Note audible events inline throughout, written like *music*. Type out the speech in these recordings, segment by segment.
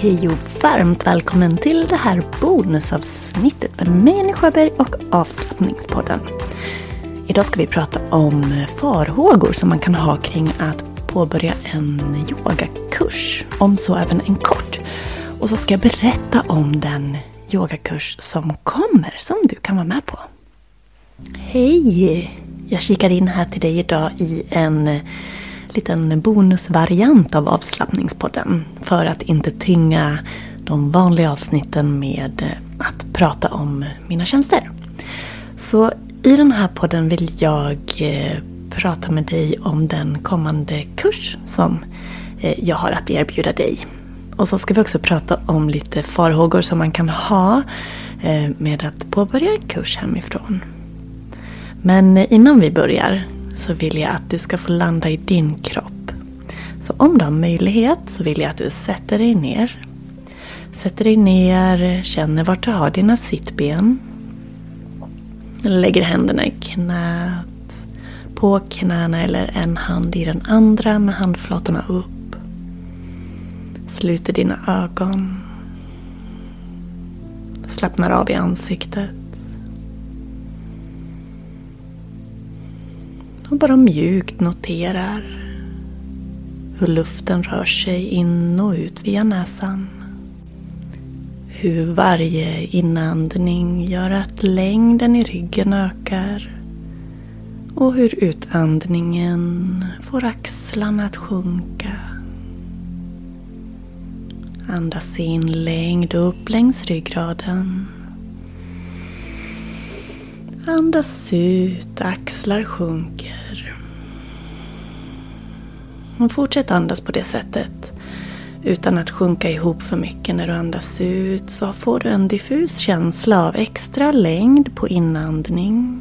Hej och varmt välkommen till det här bonusavsnittet med mig Jenny Sjöberg och avslappningspodden. Idag ska vi prata om farhågor som man kan ha kring att påbörja en yogakurs, om så även en kort. Och så ska jag berätta om den yogakurs som kommer, som du kan vara med på. Hej! Jag kikar in här till dig idag i en liten bonusvariant av avslappningspodden. För att inte tynga de vanliga avsnitten med att prata om mina tjänster. Så i den här podden vill jag eh, prata med dig om den kommande kurs som eh, jag har att erbjuda dig. Och så ska vi också prata om lite farhågor som man kan ha eh, med att påbörja en kurs hemifrån. Men innan vi börjar så vill jag att du ska få landa i din kropp. Så om du har möjlighet så vill jag att du sätter dig ner. Sätter dig ner, känner vart du har dina sittben. Lägger händerna i knät, på knäna eller en hand i den andra med handflatorna upp. Sluter dina ögon. Slappnar av i ansiktet. Och bara mjukt noterar hur luften rör sig in och ut via näsan. Hur varje inandning gör att längden i ryggen ökar. Och hur utandningen får axlarna att sjunka. Andas in längd upp längs ryggraden. Andas ut, axlar sjunker. Och fortsätt andas på det sättet. Utan att sjunka ihop för mycket när du andas ut så får du en diffus känsla av extra längd på inandning.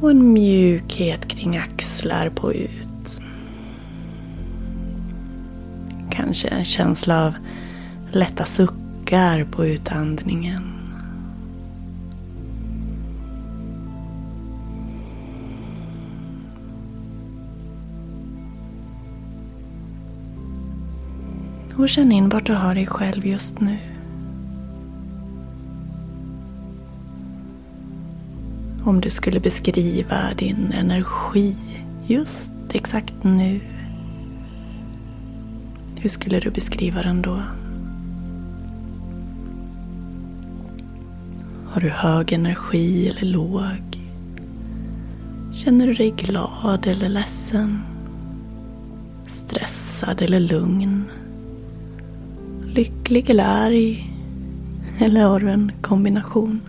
Och en mjukhet kring axlar på ut. Kanske en känsla av lätta suckar på utandningen. Och känn in vart du har dig själv just nu. Om du skulle beskriva din energi just exakt nu. Hur skulle du beskriva den då? Har du hög energi eller låg? Känner du dig glad eller ledsen? Stressad eller lugn? Lycklig eller arg? Eller har du en kombination?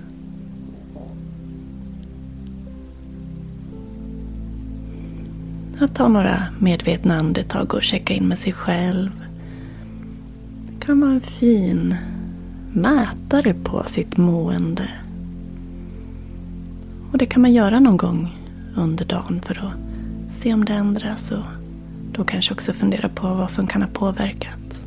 Att ta några medvetna andetag och checka in med sig själv kan vara en fin mätare på sitt mående. Och det kan man göra någon gång under dagen för att se om det ändras och då kanske också fundera på vad som kan ha påverkat.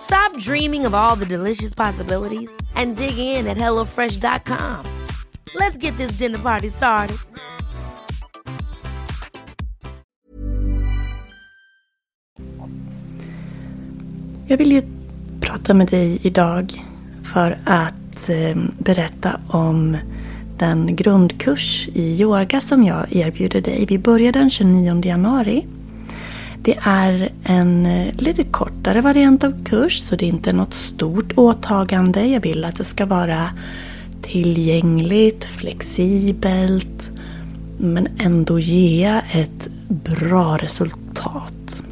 Stop dreaming of all the delicious possibilities and dig in at HelloFresh.com. Let's get this dinner party started. Jag vill ju prata med dig idag för att eh, berätta om den grundkurs i yoga som jag erbjuder dig. Vi börjar den 29 januari det är en eh, lite kortare variant av kurs så det är inte något stort åtagande. Jag vill att det ska vara tillgängligt, flexibelt men ändå ge ett bra resultat.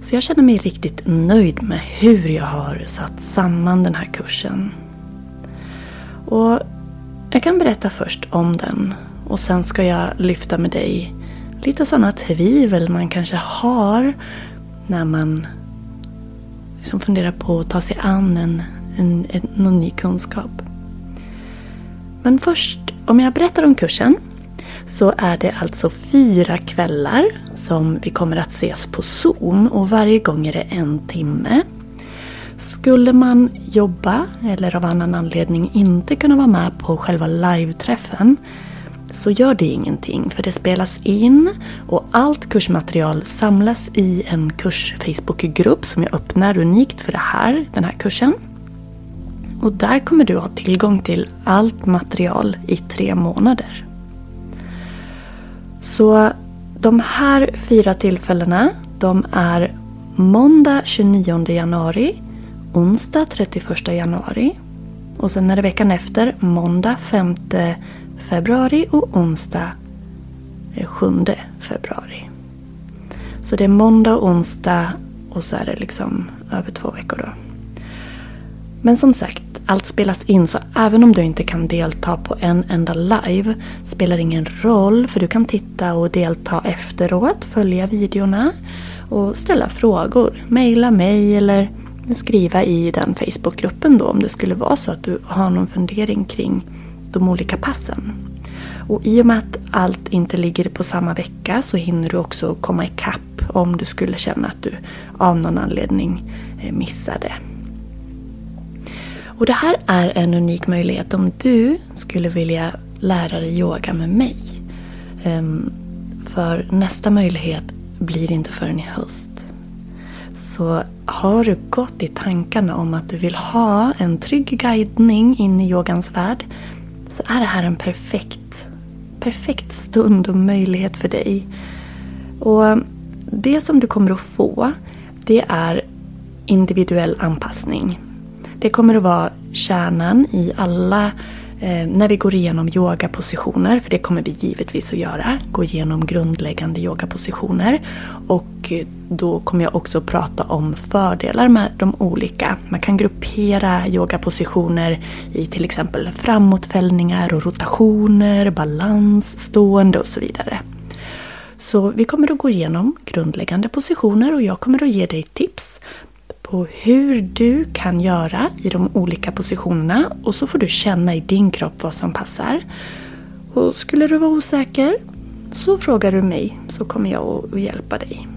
Så jag känner mig riktigt nöjd med hur jag har satt samman den här kursen. Och Jag kan berätta först om den och sen ska jag lyfta med dig lite sådana tvivel man kanske har när man liksom funderar på att ta sig an en, en, en, någon ny kunskap. Men först, om jag berättar om kursen så är det alltså fyra kvällar som vi kommer att ses på Zoom och varje gång är det en timme. Skulle man jobba eller av annan anledning inte kunna vara med på själva live-träffen så gör det ingenting för det spelas in och allt kursmaterial samlas i en kurs Facebookgrupp som jag öppnar unikt för det här, den här kursen. Och där kommer du ha tillgång till allt material i tre månader. Så de här fyra tillfällena de är måndag 29 januari, onsdag 31 januari och sen är det veckan efter måndag 5 februari och onsdag 7 februari. Så det är måndag och onsdag och så är det liksom över två veckor då. Men som sagt, allt spelas in så även om du inte kan delta på en enda live spelar ingen roll för du kan titta och delta efteråt, följa videorna och ställa frågor. Mejla mig eller skriva i den Facebookgruppen då om det skulle vara så att du har någon fundering kring de olika passen. Och i och med att allt inte ligger på samma vecka så hinner du också komma ikapp om du skulle känna att du av någon anledning eh, missade. Och det här är en unik möjlighet om du skulle vilja lära dig yoga med mig. Ehm, för nästa möjlighet blir inte förrän i höst. Så har du gått i tankarna om att du vill ha en trygg guidning in i yogans värld så är det här en perfekt, perfekt stund och möjlighet för dig. Och det som du kommer att få det är individuell anpassning. Det kommer att vara kärnan i alla Eh, när vi går igenom yogapositioner, för det kommer vi givetvis att göra, gå igenom grundläggande yogapositioner. Och eh, då kommer jag också prata om fördelar med de olika. Man kan gruppera yogapositioner i till exempel framåtfällningar och rotationer, balans, stående och så vidare. Så vi kommer att gå igenom grundläggande positioner och jag kommer att ge dig tips på hur du kan göra i de olika positionerna och så får du känna i din kropp vad som passar. Och skulle du vara osäker så frågar du mig så kommer jag att hjälpa dig.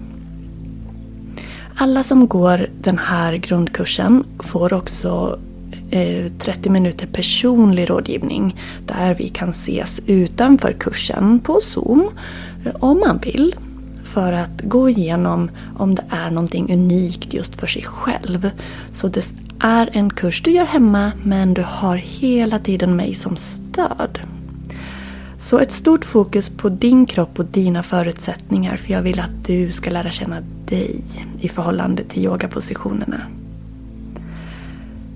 Alla som går den här grundkursen får också eh, 30 minuter personlig rådgivning där vi kan ses utanför kursen på Zoom eh, om man vill för att gå igenom om det är någonting unikt just för sig själv. Så det är en kurs du gör hemma men du har hela tiden mig som stöd. Så ett stort fokus på din kropp och dina förutsättningar för jag vill att du ska lära känna dig i förhållande till yogapositionerna.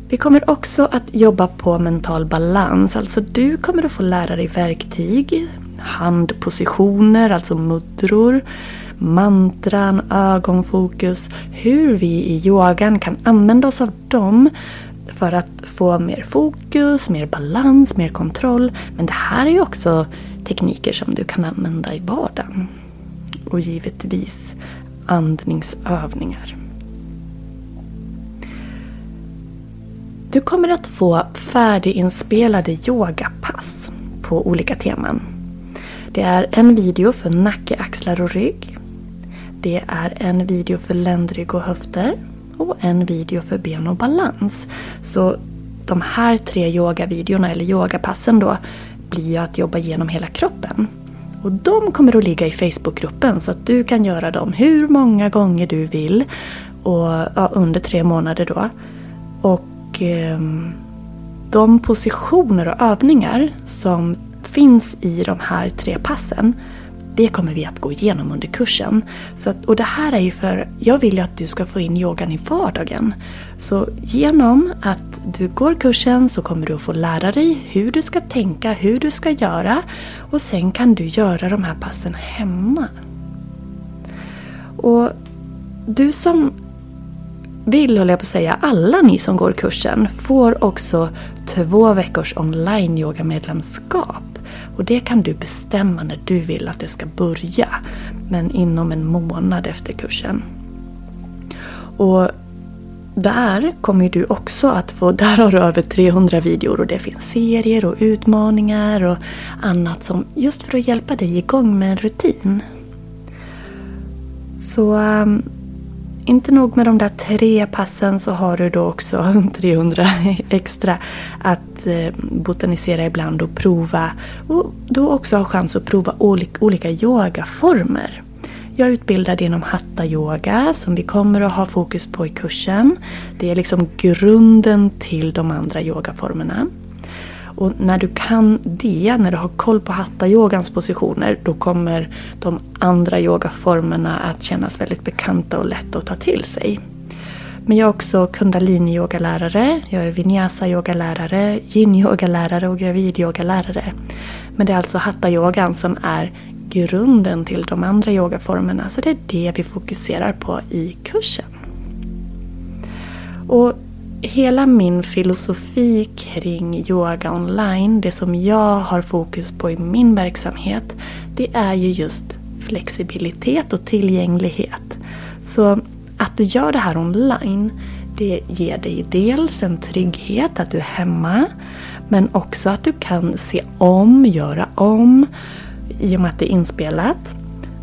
Vi kommer också att jobba på mental balans. Alltså du kommer att få lära dig verktyg, handpositioner, alltså mudror, mantran, ögonfokus. Hur vi i yogan kan använda oss av dem för att få mer fokus, mer balans, mer kontroll. Men det här är ju också tekniker som du kan använda i vardagen. Och givetvis andningsövningar. Du kommer att få färdiginspelade yogapass på olika teman. Det är en video för nacke, axlar och rygg. Det är en video för ländrygg och höfter. Och en video för ben och balans. Så de här tre yogavideorna, eller yogapassen då, blir ju att jobba genom hela kroppen. Och de kommer att ligga i Facebookgruppen så att du kan göra dem hur många gånger du vill. Och, ja, under tre månader då. Och eh, de positioner och övningar som finns i de här tre passen det kommer vi att gå igenom under kursen. Så att, och det här är ju för, jag vill ju att du ska få in yogan i vardagen. Så genom att du går kursen så kommer du att få lära dig hur du ska tänka, hur du ska göra. Och sen kan du göra de här passen hemma. Och du som vill, håller jag på att säga, alla ni som går kursen får också två veckors online yoga medlemskap. Och det kan du bestämma när du vill att det ska börja. Men inom en månad efter kursen. Och där kommer du också att få, *laughs* där har du över 300 videor och det finns serier och utmaningar och annat som just för att hjälpa dig igång med en rutin. Så um, inte nog med de där tre passen så har du då också *laughs* 300 extra att eh, botanisera ibland och prova. Och då också ha chans att prova olika yogaformer. Jag är utbildad inom hatta yoga som vi kommer att ha fokus på i kursen. Det är liksom grunden till de andra yogaformerna. Och när du kan det, när du har koll på hatta-yogans positioner, då kommer de andra yogaformerna att kännas väldigt bekanta och lätta att ta till sig. Men jag är också kundalini-yogalärare, jag är vinyasa-yogalärare, yin-yogalärare och gravid-yogalärare. Men det är alltså hatta-yogan som är grunden till de andra yogaformerna, så det är det vi fokuserar på i kursen. Och hela min filosofi kring yoga online, det som jag har fokus på i min verksamhet, det är ju just flexibilitet och tillgänglighet. Så att du gör det här online, det ger dig dels en trygghet att du är hemma, men också att du kan se om, göra om, i och med att det är inspelat.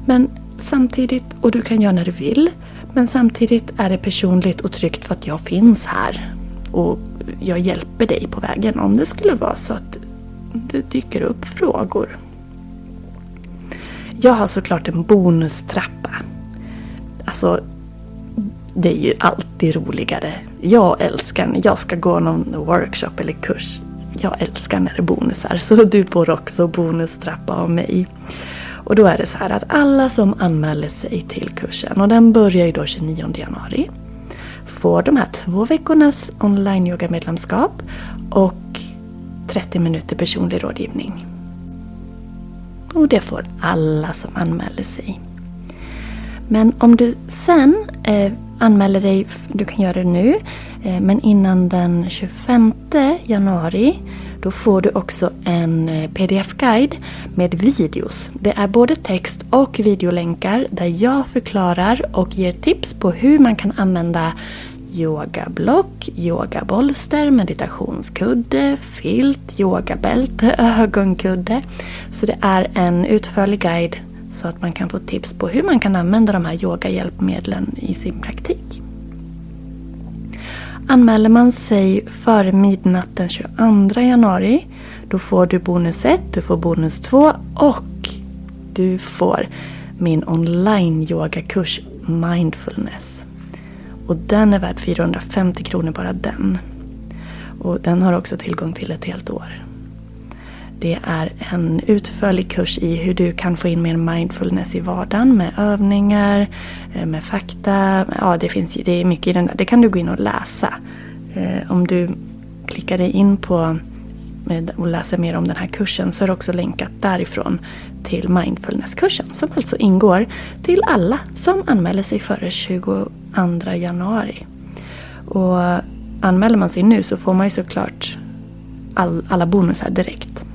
Men samtidigt, och du kan göra när du vill, men samtidigt är det personligt och tryggt för att jag finns här. Och jag hjälper dig på vägen om det skulle vara så att det dyker upp frågor. Jag har såklart en bonustrappa. Alltså, det är ju alltid roligare. Jag älskar när jag ska gå någon workshop eller kurs. Jag älskar när det är bonusar, så du får också bonustrappa av mig. Och då är det så här att alla som anmäler sig till kursen, och den börjar ju då 29 januari, får de här två veckornas online yoga medlemskap och 30 minuter personlig rådgivning. Och det får alla som anmäler sig. Men om du sen eh, anmäler dig, du kan göra det nu, eh, men innan den 25 januari då får du också en eh, pdf-guide med videos. Det är både text och videolänkar där jag förklarar och ger tips på hur man kan använda yogablock, yogabolster, meditationskudde, filt, yogabälte, *laughs* ögonkudde. Så det är en utförlig guide så att man kan få tips på hur man kan använda de här yogahjälpmedlen i sin praktik. Anmäler man sig före midnatt den 22 januari då får du bonus 1, du får bonus 2 och du får min online yogakurs Mindfulness. Och den är värd 450 kronor bara den. Och den har också tillgång till ett helt år. Det är en utförlig kurs i hur du kan få in mer mindfulness i vardagen med övningar, eh, med fakta. Ja, det, finns, det är mycket i den där. Det kan du gå in och läsa. Eh, om du klickar dig in på eh, och läser mer om den här kursen så är det också länkat därifrån till mindfulnesskursen som alltså ingår till alla som anmäler sig före 22 januari. Och anmäler man sig nu så får man ju såklart all, alla bonusar direkt.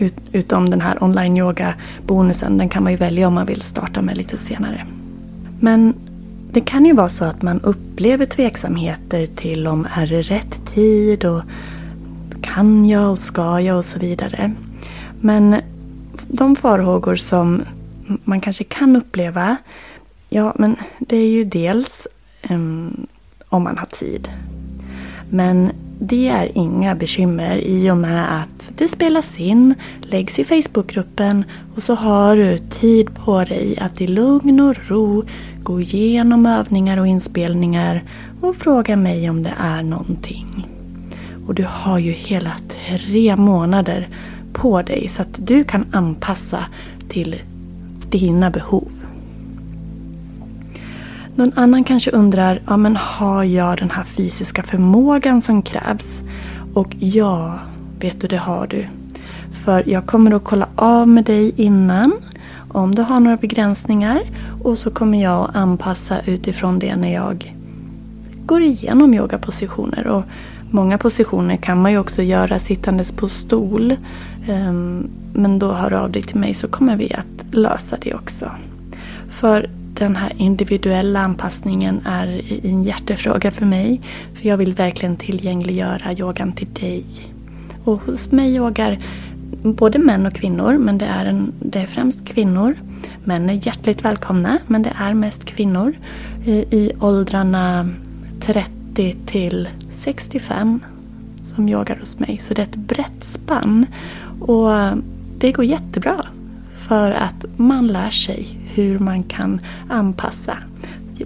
Ut, utom den här online yoga bonusen, den kan man ju välja om man vill starta med lite senare. Men det kan ju vara så att man upplever tveksamheter till om är det rätt tid och kan jag och ska jag och så vidare. Men de farhågor som man kanske kan uppleva, ja men det är ju dels um, om man har tid. Men det är inga bekymmer i och med att det spelas in, läggs i Facebookgruppen och så har du tid på dig att i lugn och ro gå igenom övningar och inspelningar och fråga mig om det är någonting. Och du har ju hela tre månader på dig så att du kan anpassa till dina behov. Någon annan kanske undrar, ja men har jag den här fysiska förmågan som krävs? Och ja, vet du det har du. För jag kommer att kolla av med dig innan om du har några begränsningar och så kommer jag att anpassa utifrån det när jag går igenom yogapositioner. Och många positioner kan man ju också göra sittandes på stol. Ehm, men då hör du av dig till mig så kommer vi att lösa det också. För den här individuella anpassningen är en hjärtefråga för mig. För jag vill verkligen tillgängliggöra yogan till dig. Och hos mig yogar både män och kvinnor, men det är, en, det är främst kvinnor. Män är hjärtligt välkomna, men det är mest kvinnor i, i åldrarna 30 till 65 som yogar hos mig. Så det är ett brett spann. Och det går jättebra. För att man lär sig hur man kan anpassa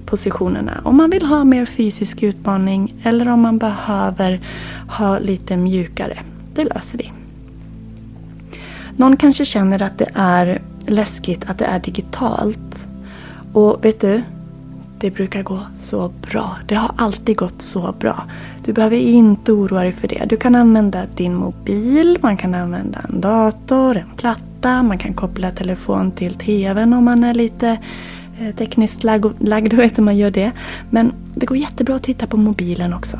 positionerna. Om man vill ha mer fysisk utmaning eller om man behöver ha lite mjukare. Det löser vi. Någon kanske känner att det är läskigt att det är digitalt. Och vet du? Det brukar gå så bra. Det har alltid gått så bra. Du behöver inte oroa dig för det. Du kan använda din mobil, man kan använda en dator, en platta, man kan koppla telefon till TVn om man är lite eh, tekniskt lagd och vet hur man gör det. Men det går jättebra att titta på mobilen också.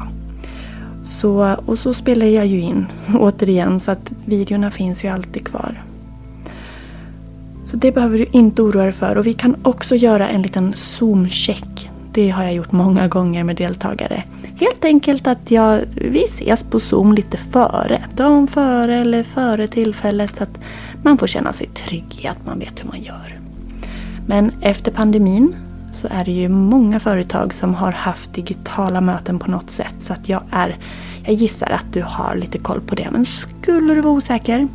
Så, och så spelar jag ju in *laughs* återigen så att videorna finns ju alltid kvar. Så det behöver du inte oroa dig för. Och vi kan också göra en liten zoomcheck. Det har jag gjort många gånger med deltagare. Helt enkelt att jag, vi ses på zoom lite före. Dagen före eller före tillfället så att man får känna sig trygg i att man vet hur man gör. Men efter pandemin så är det ju många företag som har haft digitala möten på något sätt. Så att jag, är, jag gissar att du har lite koll på det. Men skulle du vara osäker,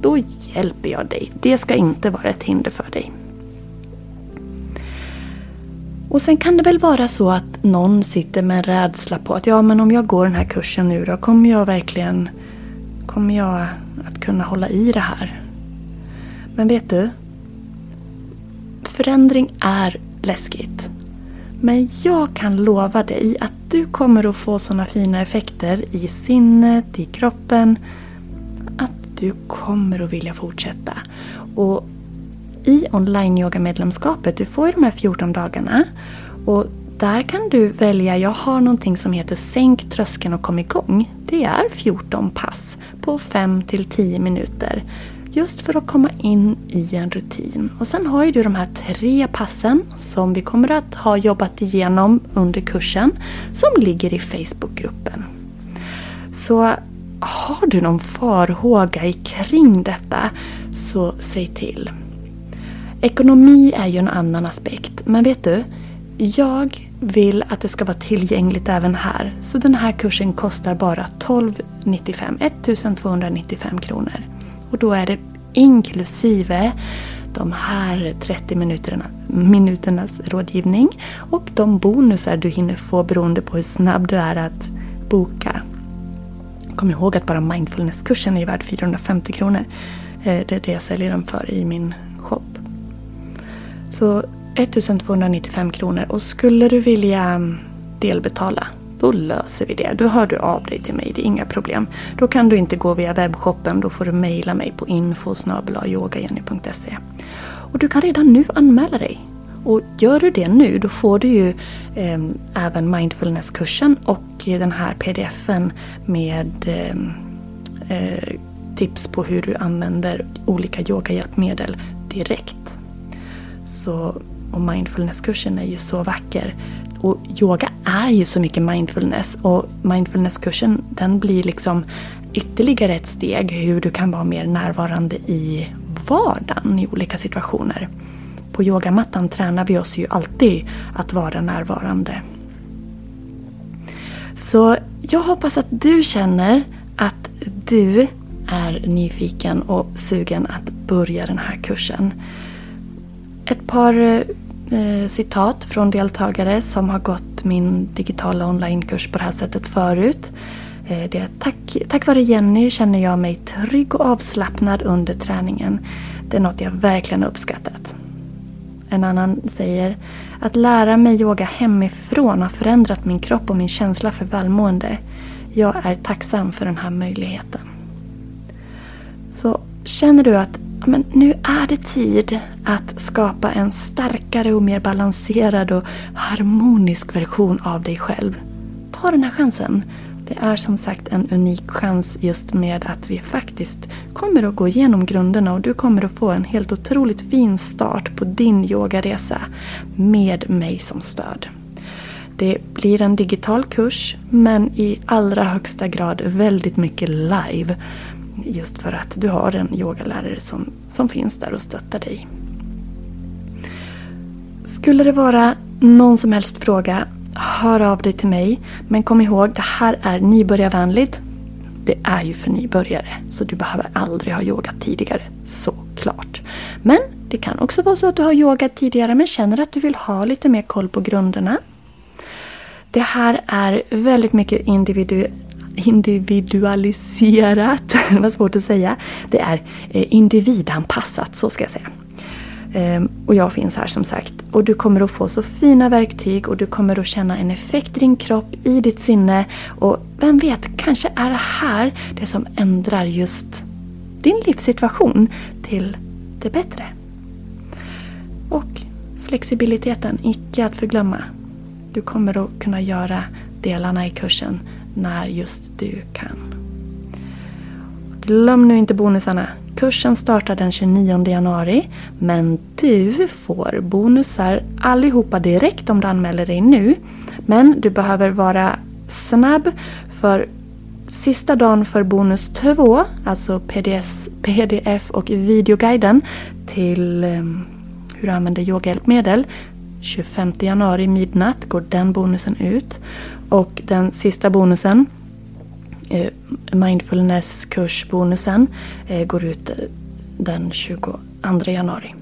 då hjälper jag dig. Det ska inte vara ett hinder för dig. Och sen kan det väl vara så att någon sitter med en rädsla på att ja men om jag går den här kursen nu då kommer jag verkligen kommer jag att kunna hålla i det här. Men vet du? Förändring är läskigt. Men jag kan lova dig att du kommer att få sådana fina effekter i sinnet, i kroppen. Att du kommer att vilja fortsätta. Och i online-yoga-medlemskapet, du får ju de här 14 dagarna. Och där kan du välja, jag har någonting som heter Sänk tröskeln och kom igång. Det är 14 pass på 5 till 10 minuter. Just för att komma in i en rutin. Och sen har ju du de här tre passen som vi kommer att ha jobbat igenom under kursen. Som ligger i Facebookgruppen. Så har du någon farhåga kring detta så säg till. Ekonomi är ju en annan aspekt. Men vet du? Jag vill att det ska vara tillgängligt även här. Så den här kursen kostar bara 1295, 1295 kronor. Och då är det inklusive de här 30 minuterna, minuternas rådgivning och de bonusar du hinner få beroende på hur snabb du är att boka. Kom ihåg att bara mindfulnesskursen är värd 450 kronor. Eh, det är det jag säljer den för i min shop. Så 1295 kronor och skulle du vilja mm, delbetala då löser vi det. Då hör du av dig till mig, det är inga problem. Då kan du inte gå via webbshoppen, då får du mejla mig på info Och du kan redan nu anmäla dig. Och gör du det nu då får du ju eh, även mindfulnesskursen och den här pdfen med ehm, eh, tips på hur du använder olika yogahjälpmedel direkt. Så, och mindfulnesskursen är ju så vacker. Och yoga är ju så mycket mindfulness och mindfulnesskursen den blir liksom ytterligare ett steg hur du kan vara mer närvarande i vardagen i olika situationer. På yogamattan tränar vi oss ju alltid att vara närvarande. Så jag hoppas att du känner att du är nyfiken och sugen att börja den här kursen. Ett par eh, citat från deltagare som har gått min digitala onlinekurs på det här sättet förut. Eh, det är tack, tack vare Jenny känner jag mig trygg och avslappnad under träningen. Det är något jag verkligen uppskattat. En annan säger att lära mig yoga hemifrån har förändrat min kropp och min känsla för välmående. Jag är tacksam för den här möjligheten. Så känner du att men nu är det tid att skapa en starkare och mer balanserad och harmonisk version av dig själv. Ta den här chansen. Det är som sagt en unik chans just med att vi faktiskt kommer att gå igenom grunderna och du kommer att få en helt otroligt fin start på din yogaresa med mig som stöd. Det blir en digital kurs men i allra högsta grad väldigt mycket live. Just för att du har en yogalärare som, som finns där och stöttar dig. Skulle det vara någon som helst fråga, hör av dig till mig. Men kom ihåg, det här är nybörjarvänligt. Det är ju för nybörjare, så du behöver aldrig ha yogat tidigare. Såklart. Men det kan också vara så att du har yogat tidigare men känner att du vill ha lite mer koll på grunderna. Det här är väldigt mycket individu individualiserat. *laughs* Det var svårt att säga. Det är eh, individanpassat, så ska jag säga. Ehm, och jag finns här som sagt. Och du kommer att få så fina verktyg och du kommer att känna en effekt i din kropp, i ditt sinne. Och vem vet, kanske är det här det som ändrar just din livssituation till det bättre. Och flexibiliteten, icke att förglömma. Du kommer att kunna göra delarna i kursen när just du kan. Glöm nu inte bonusarna. Kursen startar den 29 januari men du får bonusar allihopa direkt om du anmäler dig nu. Men du behöver vara snabb för sista dagen för bonus 2, alltså PDS, pdf och videoguiden till ehm, hur du använder yogahjälpmedel. 25 januari midnatt går den bonusen ut. Och den sista bonusen, eh, mindfulness-kursbonusen, eh, går ut eh, den 22 januari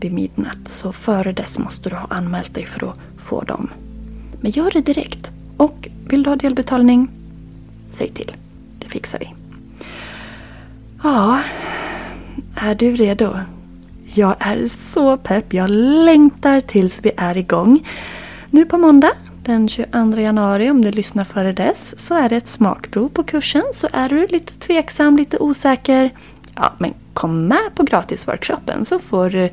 vid midnatt. Så före dess måste du ha anmält dig för att få dem. Men gör det direkt. Och vill du ha delbetalning, säg till. Det fixar vi. Ja, är du redo? Jag är så pepp. Jag längtar tills vi är igång. Nu på måndag den 22 januari, om du lyssnar före dess, så är det ett smakprov på kursen. Så är du lite tveksam, lite osäker, ja men kom med på gratisworkshopen så får du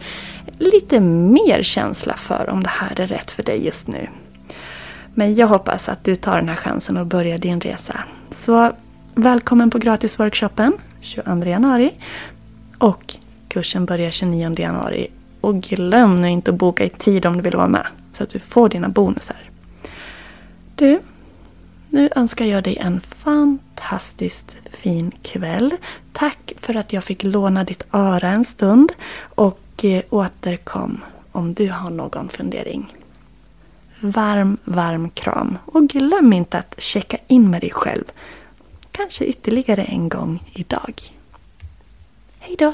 lite mer känsla för om det här är rätt för dig just nu. Men jag hoppas att du tar den här chansen och börjar din resa. Så välkommen på gratisworkshopen 22 januari. Och kursen börjar 29 januari. Och glöm nu inte att boka i tid om du vill vara med. Så att du får dina bonusar. Du, nu önskar jag dig en fantastiskt fin kväll. Tack för att jag fick låna ditt öra en stund. Och eh, återkom om du har någon fundering. Varm, varm kram. Och glöm inte att checka in med dig själv. Kanske ytterligare en gång idag. Hej då!